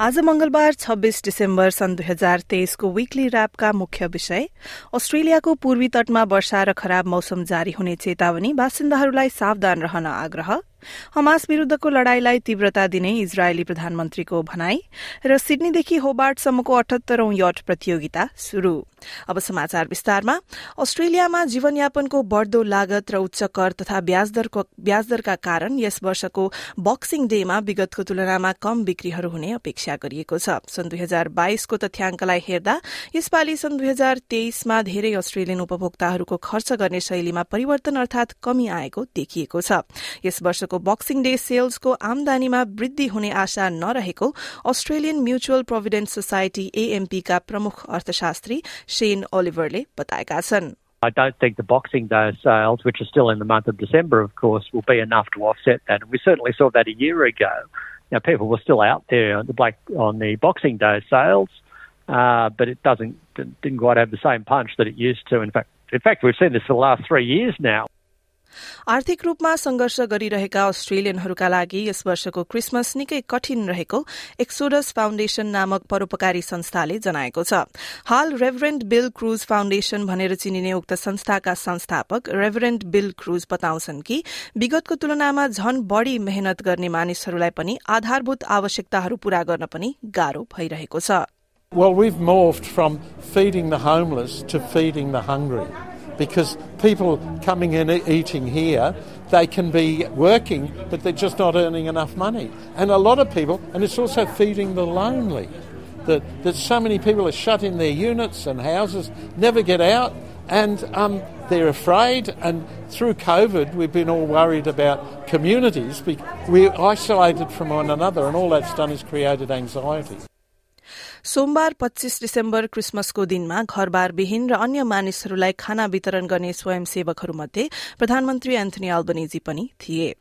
आज मंगलबार 26 डिसेम्बर सन् दुई हजार तेइसको विकली ऱ्यापका मुख्य विषय अस्ट्रेलियाको पूर्वी तटमा वर्षा र खराब मौसम जारी हुने चेतावनी बासिन्दाहरूलाई सावधान रहन आग्रह हमास विरूद्धको लड़ाईलाई तीव्रता दिने इजरायली प्रधानमन्त्रीको भनाई र सिडनीदेखि होबार्टसम्मको अठहत्तरौं यट प्रतियोगिता शुरू अब समाचार विस्तारमा। अस्ट्रेलियामा जीवनयापनको बढ़दो लागत र उच्च कर तथा ब्याजदरका कारण यस वर्षको बक्सिङ डेमा विगतको तुलनामा कम बिक्रीहरू हुने अपेक्षा गरिएको छ। सन् दुई हजार बाइसको तथ्याङ्कलाई हेर्दा यसपालि सन् दुई हजार तेइसमा धेरै अस्ट्रेलियन उपभोक्ताहरूको खर्च गर्ने शैलीमा परिवर्तन अर्थात कमी आएको देखिएको छ। यस वर्ष वर्षको बक्सिङ डे सेल्सको आमदानीमा वृद्धि हुने आशा नरहेको Australian Mutual Provident Society AMP का प्रमुख अर्थशास्त्री शेन ओलिभरले बताएका छन् I don't think the Boxing Day sales, which are still in the month of December, of course, will be enough to offset that. And we certainly saw that a year ago. Now, people were still out there on the, black, on the Boxing Day sales, uh, but it doesn't didn't quite have the same punch that it used to. In fact, in fact, we've seen this for the last three years now. आर्थिक रूपमा संघर्ष गरिरहेका अस्ट्रेलियनहरूका लागि यस वर्षको Christmas निकै कठिन रहेको exodus foundation नामक परोपकारी संस्थाले जनाएको छ हाल रेभरेन्ड बिल क्रूज फाउन्डेशन भनेर चिनिने उक्त संस्थाका संस्थापक रेभरेन्ड बिल क्रूज बताउँछन् कि विगतको तुलनामा झन बढ़ी मेहनत गर्ने मानिसहरूलाई पनि आधारभूत आवश्यकताहरू पूरा गर्न पनि गाह्रो भइरहेको छ Well, we've morphed from feeding the homeless to feeding the hungry. Because people coming in eating here, they can be working, but they're just not earning enough money. And a lot of people, and it's also feeding the lonely, that, that so many people are shut in their units and houses, never get out, and um, they're afraid. And through COVID, we've been all worried about communities. We're isolated from one another, and all that's done is created anxiety. सोमबार पच्चीस December क्रिसमसको दिनमा घरबार विहीन र अन्य मानिसहरूलाई खाना वितरण गर्ने स्वयंसेवकहरूमध्ये प्रधानमन्त्री एन्थनी अल्बनेजी पनि थिए।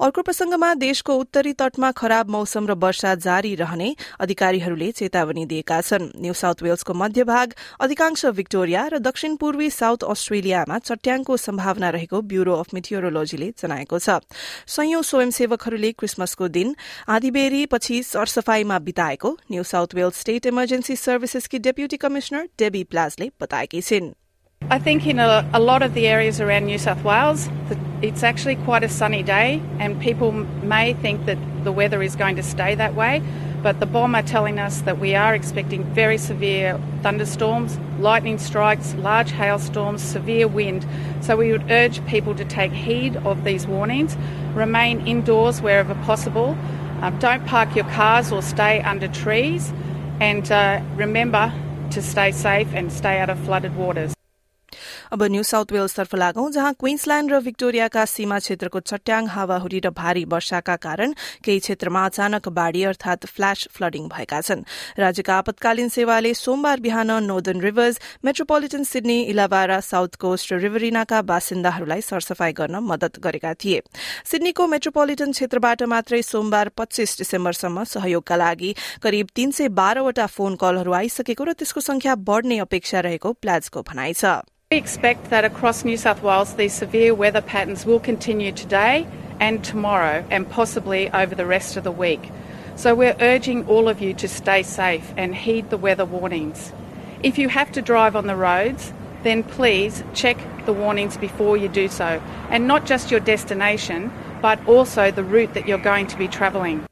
अर्को प्रसंगमा देशको उत्तरी तटमा खराब मौसम र वर्षा जारी रहने अधिकारीहरूले चेतावनी दिएका छन्। न्यू साउथ वेल्सको मध्यभाग अधिकांश विक्टोरिया र दक्षिण पूर्वी साउथ अस्ट्रेलियामा चट्याङको सम्भावना रहेको ब्यूरो अफ मिथियोरोलोजीले जनाएको छ। संयौं स्वयंसेवकहरूले क्रिसमसको दिन आधीबेरी पछि सरसफाईमा बिताएको New South Wales State Emergency सर्भिसेसकी deputy commissioner Debbie प्लाजले बताएकी छिन्। I think in a, a, lot of the areas around New South Wales, it's actually quite a sunny day, and people may think that the weather is going to stay that way. But the bomb are telling us that we are expecting very severe thunderstorms, lightning strikes, large hailstorms, severe wind. So we would urge people to take heed of these warnings, remain indoors wherever possible, um, don't park your cars or stay under trees, and uh, remember to stay safe and stay out of flooded waters. अब New South वेल्सतर्फ लागौं जहाँ Queensland र विक्टोरियाका सीमा क्षेत्रको चट्याङ हावाहुरी र भारी वर्षाका कारण केही क्षेत्रमा अचानक बाढ़ी अर्थात फ्ल्याश फ्लडिङ भएका छन्। राज्यका आपतकालीन सेवाले सोमबार बिहान Northern Rivers Metropolitan Sydney Illawarra South Coast र रिभरिनाका बासिन्दाहरूलाई सरसफाई गर्न मदत गरेका थिए। सिडनीको मेट्रोपोलिटन क्षेत्रबाट मात्रै सोमबार पच्चीस डिसेम्बरसम्म सहयोगका लागि करिब तीन सय बाह्रवटा फोन कलहरू आइसकेको र त्यसको संख्या बढ़ने अपेक्षा रहेको प्लाजको भनाइ छ। We expect that across New South Wales these severe weather patterns will continue today and tomorrow and possibly over the rest of the week. So we're urging all of you to stay safe and heed the weather warnings. If you have to drive on the roads, then please check the warnings before you do so, and not just your destination, but also the route that you're going to be travelling.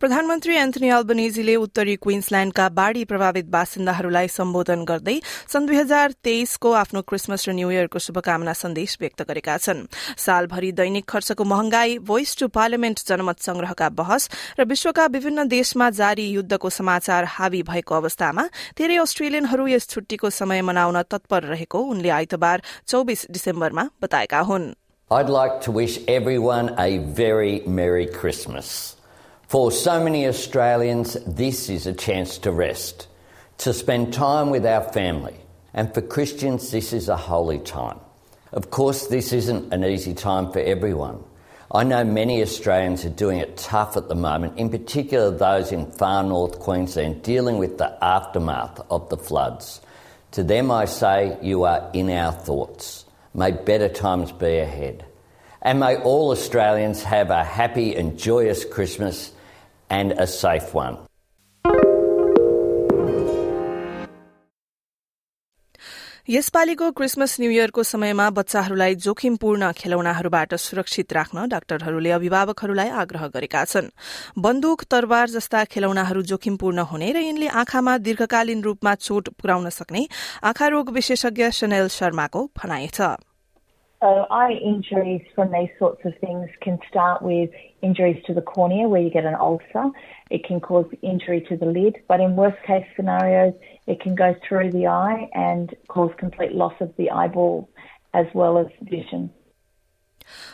प्रधानमन्त्री Anthony अल्बनेजीले उत्तरी क्वीन्सल्याण्डका बाढ़ी प्रभावित बासिन्दाहरूलाई सम्बोधन गर्दै सन् दुई हजार तेइसको आफ्नो क्रिसमस र न्यू इयरको शुभकामना सन्देश व्यक्त गरेका छन् सालभरि दैनिक खर्चको महँगाई भोइस टू पार्लियामेन्ट जनमत संग्रहका बहस र विश्वका विभिन्न देशमा जारी युद्धको समाचार हावी भएको अवस्थामा धेरै अस्ट्रेलियनहरू यस छुट्टीको समय मनाउन तत्पर रहेको उनले आइतबार चौबिस डिसेम्बरमा बताएका हुन् I'd like to wish everyone a very Merry Christmas. For so many Australians, this is a chance to rest, to spend time with our family. And for Christians, this is a holy time, Of course, this isn't an easy time for everyone. I know many Australians are doing it tough at the moment, in particular those in far north Queensland dealing with the aftermath of the floods. To them, I say, you are in our thoughts. May better times be ahead. And may all Australians have a happy and joyous Christmas and a safe one. यसपालिको Christmas New इयरको समयमा बच्चाहरूलाई जोखिमपूर्ण खेलौनाहरूबाट सुरक्षित राख्न डाक्टरहरूले अभिभावकहरूलाई आग्रह गरेका छन् बन्दुक तरबार जस्ता खेलौनाहरू जोखिमपूर्ण हुने र यिनले आँखामा दीर्घकालीन रूपमा चोट पुर्याउन सक्ने आँखा रोग विशेषज्ञ सनेल शर्माको भनाइ छ So eye injuries from these sorts of things can start with injuries to the cornea where you get an ulcer. It can cause injury to the lid, but in worst case scenarios, it can go through the eye and cause complete loss of the eyeball as well as vision.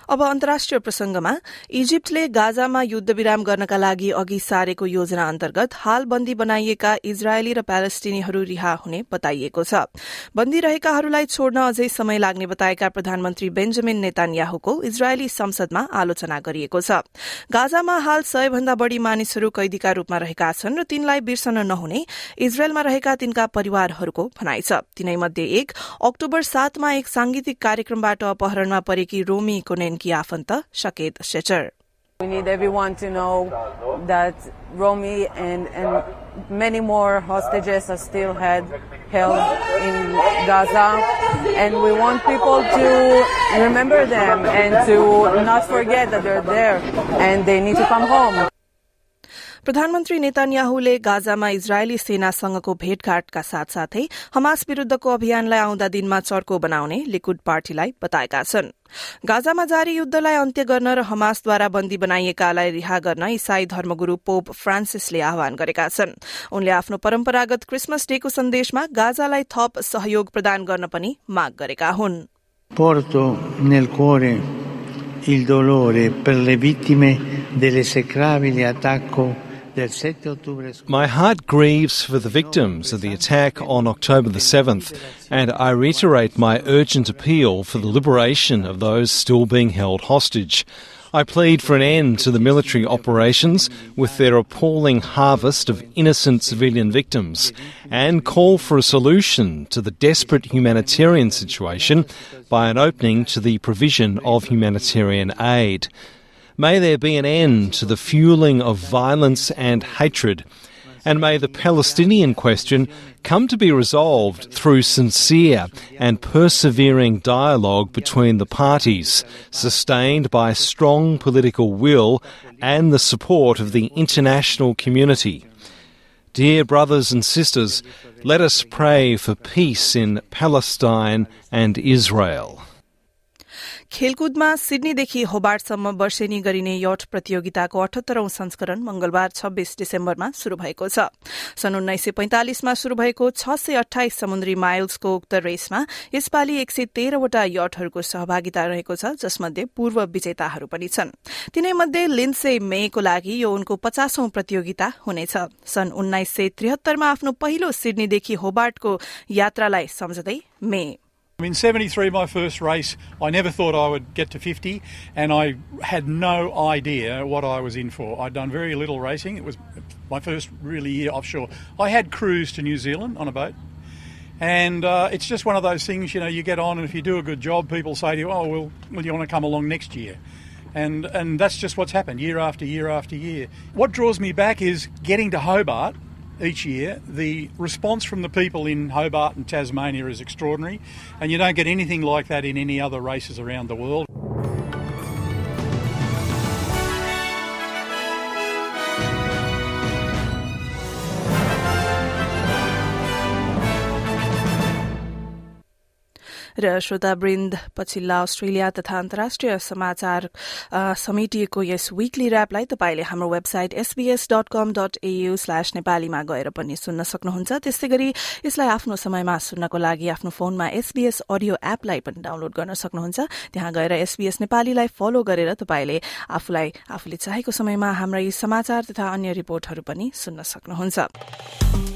अब अन्तर्राष्ट्रिय प्रसंगमा इजिप्टले गाजामा युद्धविराम गर्नका लागि अघि सारेको योजना अन्तर्गत हाल बन्दी बनाइएका इजरायली र प्यालेस्टिनीहरू रिहा हुने बताइएको छ। बन्दी रहेकाहरूलाई छोड्न अझै समय लाग्ने बताएका प्रधानमन्त्री बेन्जामिन नेतान्याहुको इजरायली संसदमा आलोचना गरिएको छ। गाजामा हाल सय भन्दा बढ़ी मानिसहरू कैदीका रूपमा रहेका छन् र तिनलाई बिर्सन नहुने इजरायलमा रहेका तिनका परिवारहरूको भनाइ छ। तिनैमध्ये एक अक्टोबर सातमा एक सांगीतिक कार्यक्रमबाट अपहरणमा परेकी रोमी We need everyone to know that Romy and, and many more hostages are still had, held in Gaza. And we want people to remember them and to not forget that they're there and they need to come home. प्रधानमन्त्री नेतान्याहुले गाजामा इजरायली सेनासँगको भेटघाटका साथसाथै Hamas विरूद्धको अभियानलाई आउँदा दिनमा चर्को बनाउने Likud पार्टीलाई बताएका छन्। गाजामा जारी युद्धलाई अन्त्य गर्न र हमासद्वारा बन्दी बनाइएकालाई रिहा गर्न इसाई धर्मगुरू पोप फ्रान्सिसले आह्वान गरेका छन्। उनले आफ्नो परम्परागत क्रिसमस डेको सन्देशमा गाजालाई थप सहयोग प्रदान गर्न पनि माग गरेका हुन्। Il dolore per le vittime dell'esecrabile attacco My heart grieves for the victims of the attack on October the 7th, and I reiterate my urgent appeal for the liberation of those still being held hostage. I plead for an end to the military operations with their appalling harvest of innocent civilian victims and call for a solution to the desperate humanitarian situation by an opening to the provision of humanitarian aid. May there be an end to the fueling of violence and hatred. And may the Palestinian question come to be resolved through sincere and persevering dialogue between the parties, sustained by strong political will and the support of the international community. Dear brothers and sisters, let us pray for peace in Palestine and Israel. खेलकुदमा सिडनीदेखि होबार्टसम्म वर्षेनी गरिने yet प्रतियोगिताको अठहत्तरौं संस्करण मंगलबार छब्बीस डिसेम्बरमा शुरू भएको छ। सन् उन्नाइस सय पैंतालिसमा शुरू भएको छ सय अठाइस समुद्री माइल्सको उक्त रेसमा यसपालि एक सय तेह्रवटा यटहरूको सहभागिता रहेको छ जसमध्ये पूर्व विजेताहरू पनि छन्। तिनैमध्ये लिन्से मेको लागि यो उनको पचासौं प्रतियोगिता हुनेछ। सन् उन्नाइस सय त्रिहत्तरमा आफ्नो पहिलो सिडनीदेखि होबार्टको यात्रालाई सम्झदै मे In 73, my first race, I never thought I would get to 50, and I had no idea what I was in for. I'd done very little racing. It was my first really year offshore. I had cruised to New Zealand on a boat, and uh, it's just one of those things, you know, you get on, and if you do a good job, people say to you, oh, well, well you want to come along next year? And, and that's just what's happened year after year after year. What draws me back is getting to Hobart each year. The response from the people in Hobart and Tasmania is extraordinary, and you don't get anything like that in any other races around the world. र श्रोतावृन्द पछिल्ला Australia तथा अन्तर्राष्ट्रिय समाचार समेटिएको यस विकली ऱ्यापलाई तपाईँले हाम्रो website SBS dot com dot AU slash नेपालीमा गएर पनि सुन्न सक्नुहुन्छ। त्यस्तै गरी यसलाई आफ्नो समयमा सुन्नको लागि आफ्नो फोनमा एसबीएस अडियो एपलाई पनि डाउनलोड गर्न सक्नुहुन्छ। त्यहाँ गएर एसबीएस नेपालीलाई फलो गरेर तपाईँले आफूलाई आफूले चाहेको समयमा हाम्रा यी समाचार तथा अन्य रिपोर्टहरू पनि सुन्न सक्नुहुन्छ।